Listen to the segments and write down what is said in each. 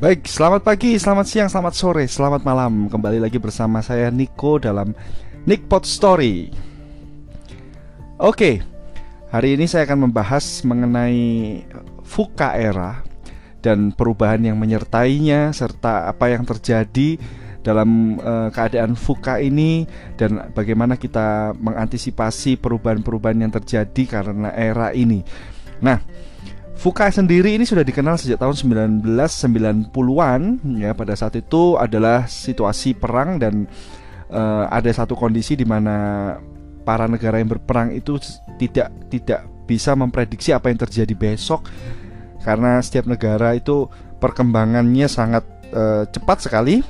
Baik, selamat pagi, selamat siang, selamat sore, selamat malam. Kembali lagi bersama saya Nico dalam Nickpot Story. Oke, hari ini saya akan membahas mengenai Fuka era Dan perubahan yang menyertainya Serta apa yang terjadi dalam uh, keadaan Fuka ini Dan bagaimana kita mengantisipasi perubahan-perubahan yang terjadi karena era ini. Nah, Fuka sendiri ini sudah dikenal sejak tahun 1990-an ya. Pada saat itu adalah situasi perang dan uh, ada satu kondisi di mana para negara yang berperang itu tidak tidak bisa memprediksi apa yang terjadi besok. Karena setiap negara itu perkembangannya sangat uh, cepat sekali.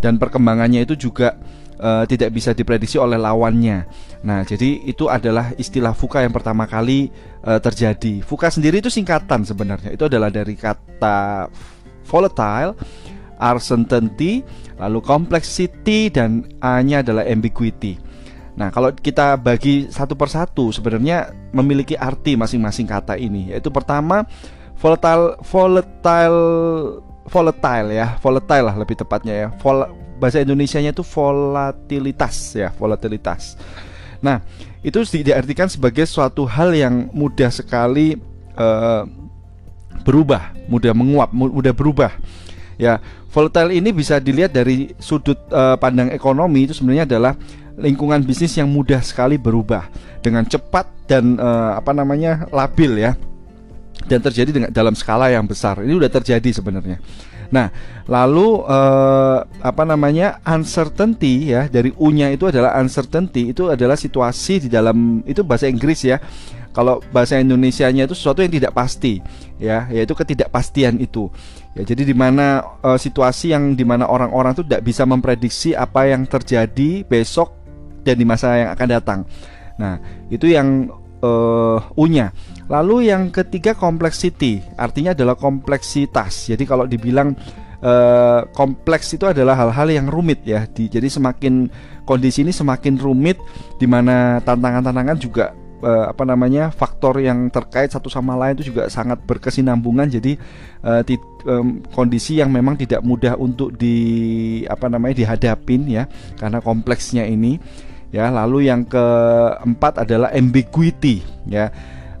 Dan perkembangannya itu juga uh, tidak bisa diprediksi oleh lawannya. Nah, jadi itu adalah istilah fuka yang pertama kali uh, terjadi. Fuka sendiri itu singkatan sebenarnya. Itu adalah dari kata volatile, uncertainty, lalu complexity dan A-nya adalah ambiguity. Nah, kalau kita bagi satu persatu sebenarnya memiliki arti masing-masing kata ini. Yaitu pertama volatile volatile volatile ya, volatile lah lebih tepatnya ya. Vol bahasa Indonesianya itu volatilitas ya, volatilitas. Nah, itu diartikan sebagai suatu hal yang mudah sekali uh, berubah, mudah menguap, mudah berubah. Ya, volatile ini bisa dilihat dari sudut uh, pandang ekonomi itu sebenarnya adalah lingkungan bisnis yang mudah sekali berubah dengan cepat dan uh, apa namanya labil ya dan terjadi dengan dalam skala yang besar. Ini sudah terjadi sebenarnya. Nah, lalu uh, apa namanya uncertainty ya dari U-nya itu adalah uncertainty itu adalah situasi di dalam itu bahasa Inggris ya. Kalau bahasa Indonesia-nya itu sesuatu yang tidak pasti ya, yaitu ketidakpastian itu. Ya, jadi di mana uh, situasi yang di mana orang-orang itu tidak bisa memprediksi apa yang terjadi besok dan di masa yang akan datang. Nah, itu yang uh, U-nya. Lalu yang ketiga complexity, artinya adalah kompleksitas. Jadi kalau dibilang uh, kompleks itu adalah hal-hal yang rumit ya. Di, jadi semakin kondisi ini semakin rumit, di mana tantangan-tantangan juga uh, apa namanya faktor yang terkait satu sama lain itu juga sangat berkesinambungan. Jadi uh, ti, um, kondisi yang memang tidak mudah untuk di apa namanya dihadapin ya, karena kompleksnya ini. Ya, lalu yang keempat adalah ambiguity ya.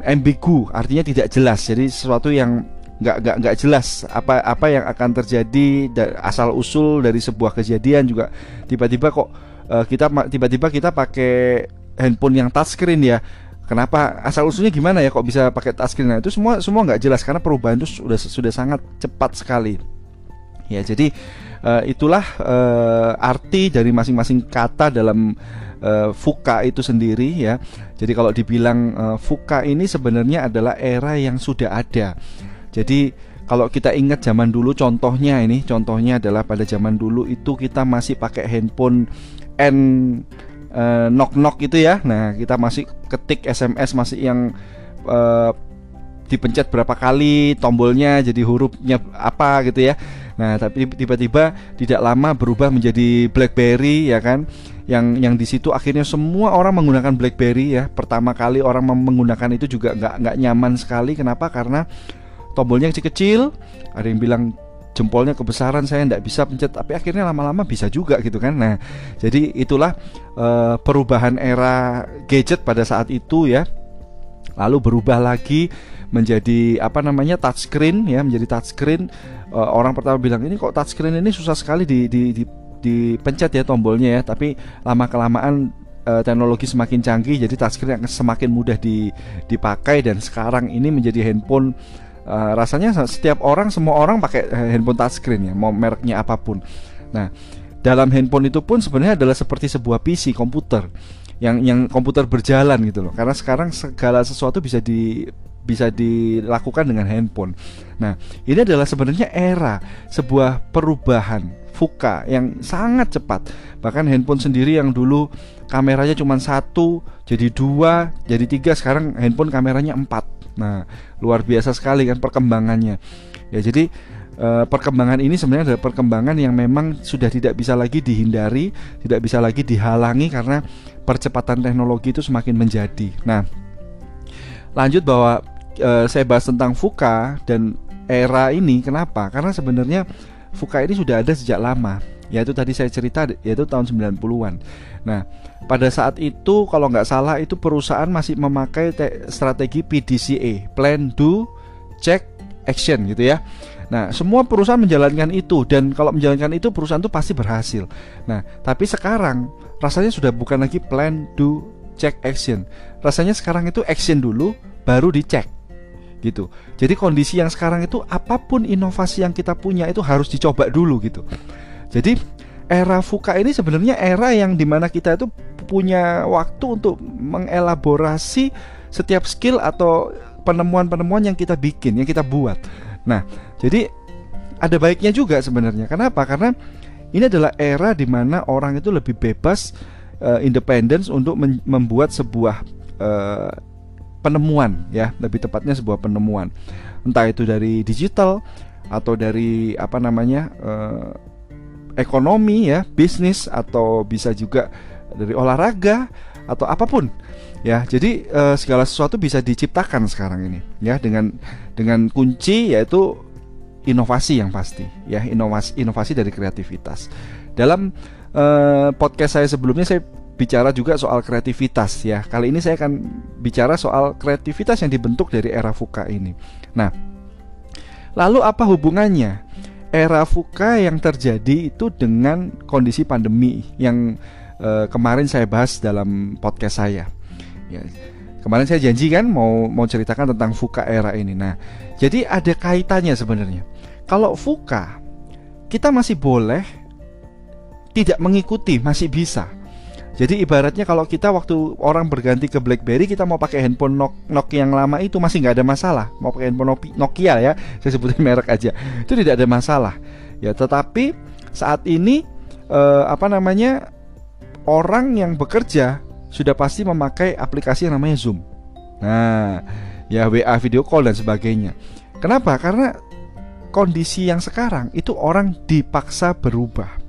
Ambigu artinya tidak jelas jadi sesuatu yang nggak nggak nggak jelas apa apa yang akan terjadi asal usul dari sebuah kejadian juga. Tiba-tiba kok uh, kita tiba-tiba kita pakai handphone yang touchscreen ya. Kenapa? Asal usulnya gimana ya kok bisa pakai touchscreen? Nah itu semua semua nggak jelas karena perubahan itu sudah sudah sangat cepat sekali. Ya jadi uh, itulah uh, arti dari masing-masing kata dalam uh, Fuka itu sendiri ya. Jadi kalau dibilang uh, Fuka ini sebenarnya adalah era yang sudah ada. Jadi kalau kita ingat zaman dulu contohnya ini, contohnya adalah pada zaman dulu itu kita masih pakai handphone N uh, knock knock itu ya. Nah, kita masih ketik SMS masih yang uh, dipencet berapa kali tombolnya jadi hurufnya apa gitu ya. Nah, tapi tiba-tiba tidak lama berubah menjadi BlackBerry ya kan. Yang yang di situ akhirnya semua orang menggunakan BlackBerry ya. Pertama kali orang menggunakan itu juga nggak nggak nyaman sekali. Kenapa? Karena tombolnya kecil-kecil. Ada yang bilang jempolnya kebesaran saya tidak bisa pencet tapi akhirnya lama-lama bisa juga gitu kan nah jadi itulah uh, perubahan era gadget pada saat itu ya lalu berubah lagi menjadi apa namanya touchscreen ya menjadi touchscreen uh, orang pertama bilang ini kok touchscreen ini susah sekali di, di, di dipencet ya tombolnya ya tapi lama kelamaan uh, teknologi semakin canggih jadi touchscreen akan semakin mudah di, dipakai dan sekarang ini menjadi handphone uh, rasanya setiap orang semua orang pakai handphone touchscreen ya mau mereknya apa pun. Nah dalam handphone itu pun sebenarnya adalah seperti sebuah PC komputer yang yang komputer berjalan gitu loh. Karena sekarang segala sesuatu bisa di bisa dilakukan dengan handphone. Nah, ini adalah sebenarnya era sebuah perubahan fuka yang sangat cepat. Bahkan handphone sendiri yang dulu kameranya cuma satu, jadi dua, jadi tiga, sekarang handphone kameranya empat. Nah, luar biasa sekali kan perkembangannya. Ya, jadi e, perkembangan ini sebenarnya adalah perkembangan yang memang sudah tidak bisa lagi dihindari, tidak bisa lagi dihalangi karena percepatan teknologi itu semakin menjadi. Nah, lanjut bahwa uh, saya bahas tentang Fuka dan era ini kenapa? Karena sebenarnya VUCA ini sudah ada sejak lama yaitu tadi saya cerita yaitu tahun 90-an. Nah, pada saat itu kalau nggak salah itu perusahaan masih memakai strategi PDCA, plan do check action gitu ya. Nah, semua perusahaan menjalankan itu dan kalau menjalankan itu perusahaan itu pasti berhasil. Nah, tapi sekarang rasanya sudah bukan lagi plan do check action. Rasanya sekarang itu action dulu baru dicek gitu. Jadi kondisi yang sekarang itu apa pun inovasi yang kita punya itu harus dicoba dulu gitu. Jadi era VUCA ini sebenarnya era yang di mana kita itu punya waktu untuk mengelaborasi setiap skill atau penemuan-penemuan yang kita bikin, yang kita buat. Nah, jadi ada baiknya juga sebenarnya. Kenapa? Karena ini adalah era di mana orang itu lebih bebas, uh, independence untuk membuat sebuah uh, penemuan ya. Lebih tepatnya sebuah penemuan. Entah itu dari digital atau dari apa namanya uh, ekonomi ya bisnis atau bisa juga dari olahraga atau apa pun ya. Jadi uh, segala sesuatu bisa diciptakan sekarang ini ya dengan dengan kunci yaitu inovasi yang pasti ya. Inovasi inovasi dari kreativitas. Dalam uh, podcast saya sebelumnya saya bicara juga soal kreativitas ya. Kali ini saya akan bicara soal kreativitas yang dibentuk dari era VUCA ini. Nah, lalu apa hubungannya era VUCA yang terjadi itu dengan kondisi pandemi yang eh, kemarin saya bahas dalam podcast saya. Ya, kemarin saya janji kan mau mau ceritakan tentang VUCA era ini. Nah, jadi ada kaitannya sebenarnya. Kalau VUCA kita masih boleh tidak mengikuti, masih bisa jadi ibaratnya kalau kita waktu orang berganti ke BlackBerry kita mau pakai handphone Nokia yang lama itu masih nggak ada masalah. Mau pakai handphone Nokia ya, saya sebutin merek aja. Itu tidak ada masalah. Ya, tetapi saat ini eh, apa namanya orang yang bekerja sudah pasti memakai aplikasi yang namanya Zoom. Nah, ya WA video call dan sebagainya. Kenapa? Karena kondisi yang sekarang itu orang dipaksa berubah.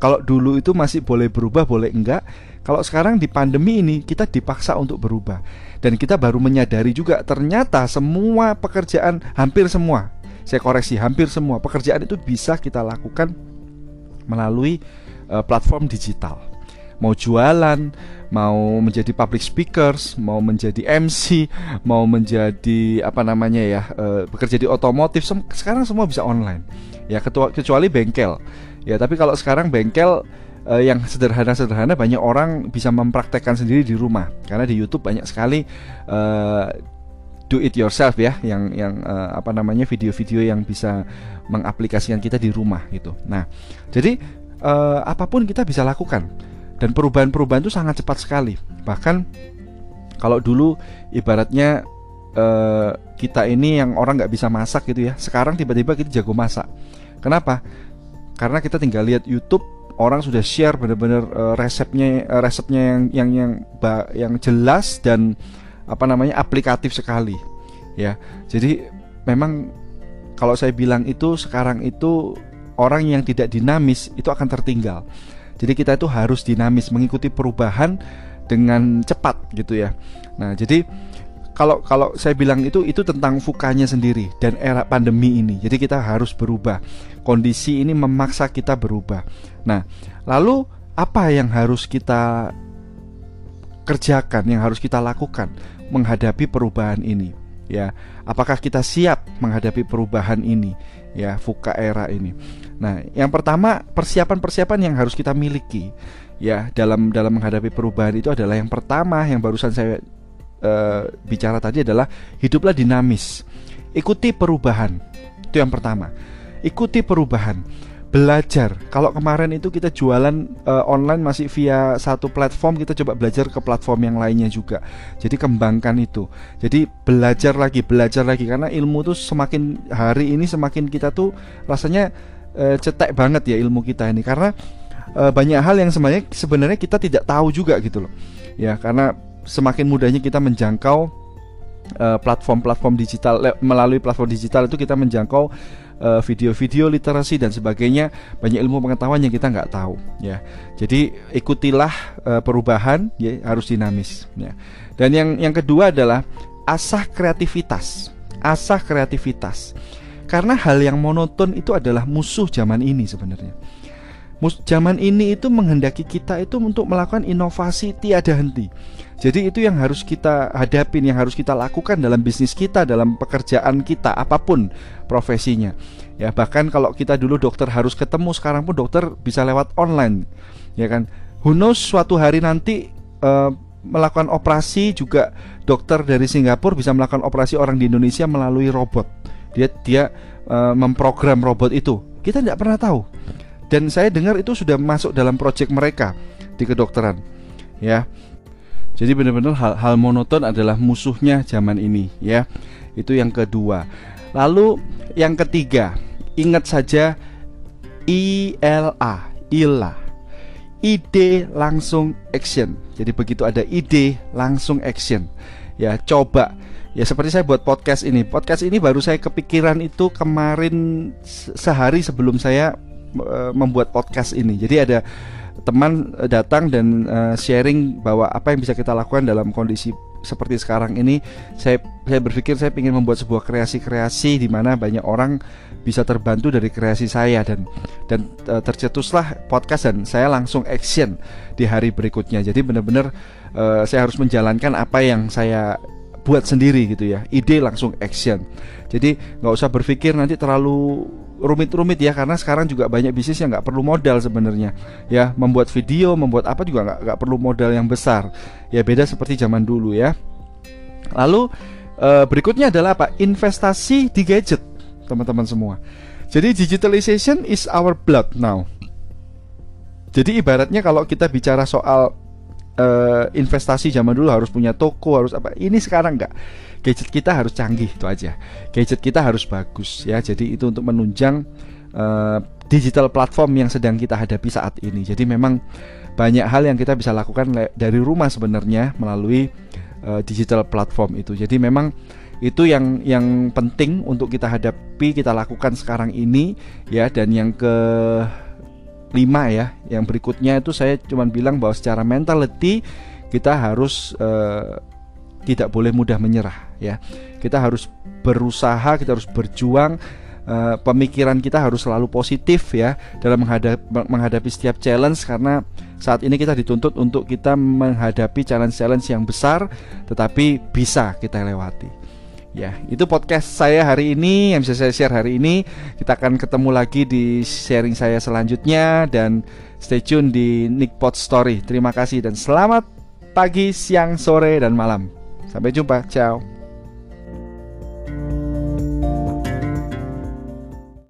Kalau dulu itu masih boleh berubah, boleh enggak. Kalau sekarang di pandemi ini kita dipaksa untuk berubah. Dan kita baru menyadari juga ternyata semua pekerjaan hampir semua, saya koreksi hampir semua pekerjaan itu bisa kita lakukan melalui uh, platform digital. Mau jualan, mau menjadi public speakers, mau menjadi MC, mau menjadi apa namanya ya, uh, bekerja di otomotif, sekarang semua bisa online. Ya kecuali bengkel Ya, tapi kalau sekarang bengkel uh, yang sederhana-sederhana banyak orang bisa mempraktekkan sendiri di rumah karena di YouTube banyak sekali uh, do it yourself ya yang yang uh, apa namanya video-video yang bisa mengaplikasikan kita di rumah gitu. Nah, jadi uh, apa pun kita bisa lakukan dan perubahan-perubahan itu sangat cepat sekali. Bahkan kalau dulu ibaratnya uh, kita ini yang orang nggak bisa masak gitu ya, sekarang tiba-tiba kita jago masak. Kenapa? Karena kita tinggal lihat YouTube orang sudah share benar-benar uh, resepnya uh, resepnya yang yang yang yang jelas dan apa namanya aplikatif sekali ya. Jadi memang kalau saya bilang itu sekarang itu orang yang tidak dinamis itu akan tertinggal. Jadi kita itu harus dinamis mengikuti perubahan dengan cepat gitu ya. Nah jadi kalau kalau saya bilang itu itu tentang fukanya sendiri dan era pandemi ini. Jadi kita harus berubah. Kondisi ini memaksa kita berubah. Nah, lalu apa yang harus kita kerjakan, yang harus kita lakukan menghadapi perubahan ini? Ya, apakah kita siap menghadapi perubahan ini? Ya, fuka era ini. Nah, yang pertama persiapan-persiapan yang harus kita miliki ya dalam dalam menghadapi perubahan itu adalah yang pertama yang barusan saya uh, bicara tadi adalah hiduplah dinamis. Ikuti perubahan. Itu yang pertama. Ikuti perubahan. Belajar. Kalau kemarin itu kita jualan uh, online masih via satu platform, kita coba belajar ke platform yang lainnya juga. Jadi kembangkan itu. Jadi belajar lagi, belajar lagi karena ilmu tuh semakin hari ini semakin kita tuh rasanya uh, cetek banget ya ilmu kita ini karena banyak hal yang sebenarnya sebenarnya kita tidak tahu juga gitu loh. Ya, karena semakin mudahnya kita menjangkau eh, platform-platform digital melalui platform digital itu kita menjangkau eh, video-video literasi dan sebagainya banyak ilmu pengetahuan yang kita nggak tahu ya. Jadi ikutilah uh, perubahan ya harus dinamis ya. Dan yang yang kedua adalah asah kreativitas asah kreativitas. Karena hal yang monoton itu adalah musuh zaman ini sebenarnya. Zaman ini itu menghendaki kita itu untuk melakukan inovasi tiada henti. Jadi itu yang harus kita hadapin, yang harus kita lakukan dalam bisnis kita, dalam pekerjaan kita, apa pun profesinya. Ya bahkan kalau kita dulu dokter harus ketemu, sekarang pun dokter bisa lewat online, ya kan. Who knows suatu hari nanti uh, melakukan operasi juga dokter dari Singapura bisa melakukan operasi orang di Indonesia melalui robot. Dia dia uh, memprogram robot itu. Kita tidak pernah tahu. Dan saya dengar itu sudah masuk dalam proyek mereka di kedokteran. Ya. Jadi benar-benar hal, hal monoton adalah musuhnya zaman ini ya. Itu yang kedua. Lalu yang ketiga, ingat saja ILA, ILA. Ide langsung action. Jadi begitu ada ide langsung action. Ya, coba Ya seperti saya buat podcast ini Podcast ini baru saya kepikiran itu kemarin sehari sebelum saya uh, membuat podcast ini. Jadi ada teman eh, datang dan uh, sharing bahwa apa yang bisa kita lakukan dalam kondisi seperti sekarang ini. Saya saya berpikir saya ingin membuat sebuah kreasi-kreasi di mana banyak orang bisa terbantu dari kreasi saya dan dan tercetuslah podcast dan saya langsung action di hari berikutnya. Jadi benar-benar uh, saya harus menjalankan apa yang saya buat sendiri gitu ya. Ide langsung action. Jadi nggak usah berpikir nanti terlalu rumit-rumit ya karena sekarang juga banyak bisnis yang nggak perlu modal sebenarnya. Ya membuat video membuat apa juga nggak perlu modal yang besar. Ya beda seperti zaman dulu ya. Lalu e, berikutnya adalah apa? Investasi di gadget teman-teman semua. Jadi digitalization is our blood now. Jadi ibaratnya kalau kita bicara soal uh, investasi zaman dulu harus punya toko harus apa. Ini sekarang enggak gadget kita harus canggih itu aja. Gadget kita harus bagus ya. Jadi itu untuk menunjang uh, digital platform yang sedang kita hadapi saat ini. Jadi memang banyak hal yang kita bisa lakukan dari rumah sebenarnya melalui uh, digital platform itu. Jadi memang itu yang yang penting untuk kita hadapi kita lakukan sekarang ini ya. Dan yang ke lima ya. Yang berikutnya itu saya cuma bilang bahwa secara mentality kita harus uh, tidak boleh mudah menyerah ya. Kita harus berusaha kita harus berjuang uh, pemikiran kita harus selalu positif ya dalam menghadapi, menghadapi setiap challenge karena saat ini kita dituntut untuk kita menghadapi challenge-challenge yang besar tetapi bisa kita lewati Ya, itu podcast saya hari ini yang bisa saya share hari ini. Kita akan ketemu lagi di sharing saya selanjutnya dan stay tune di Nickpot Story. Terima kasih dan selamat pagi, siang, sore dan malam. Sampai jumpa. Ciao.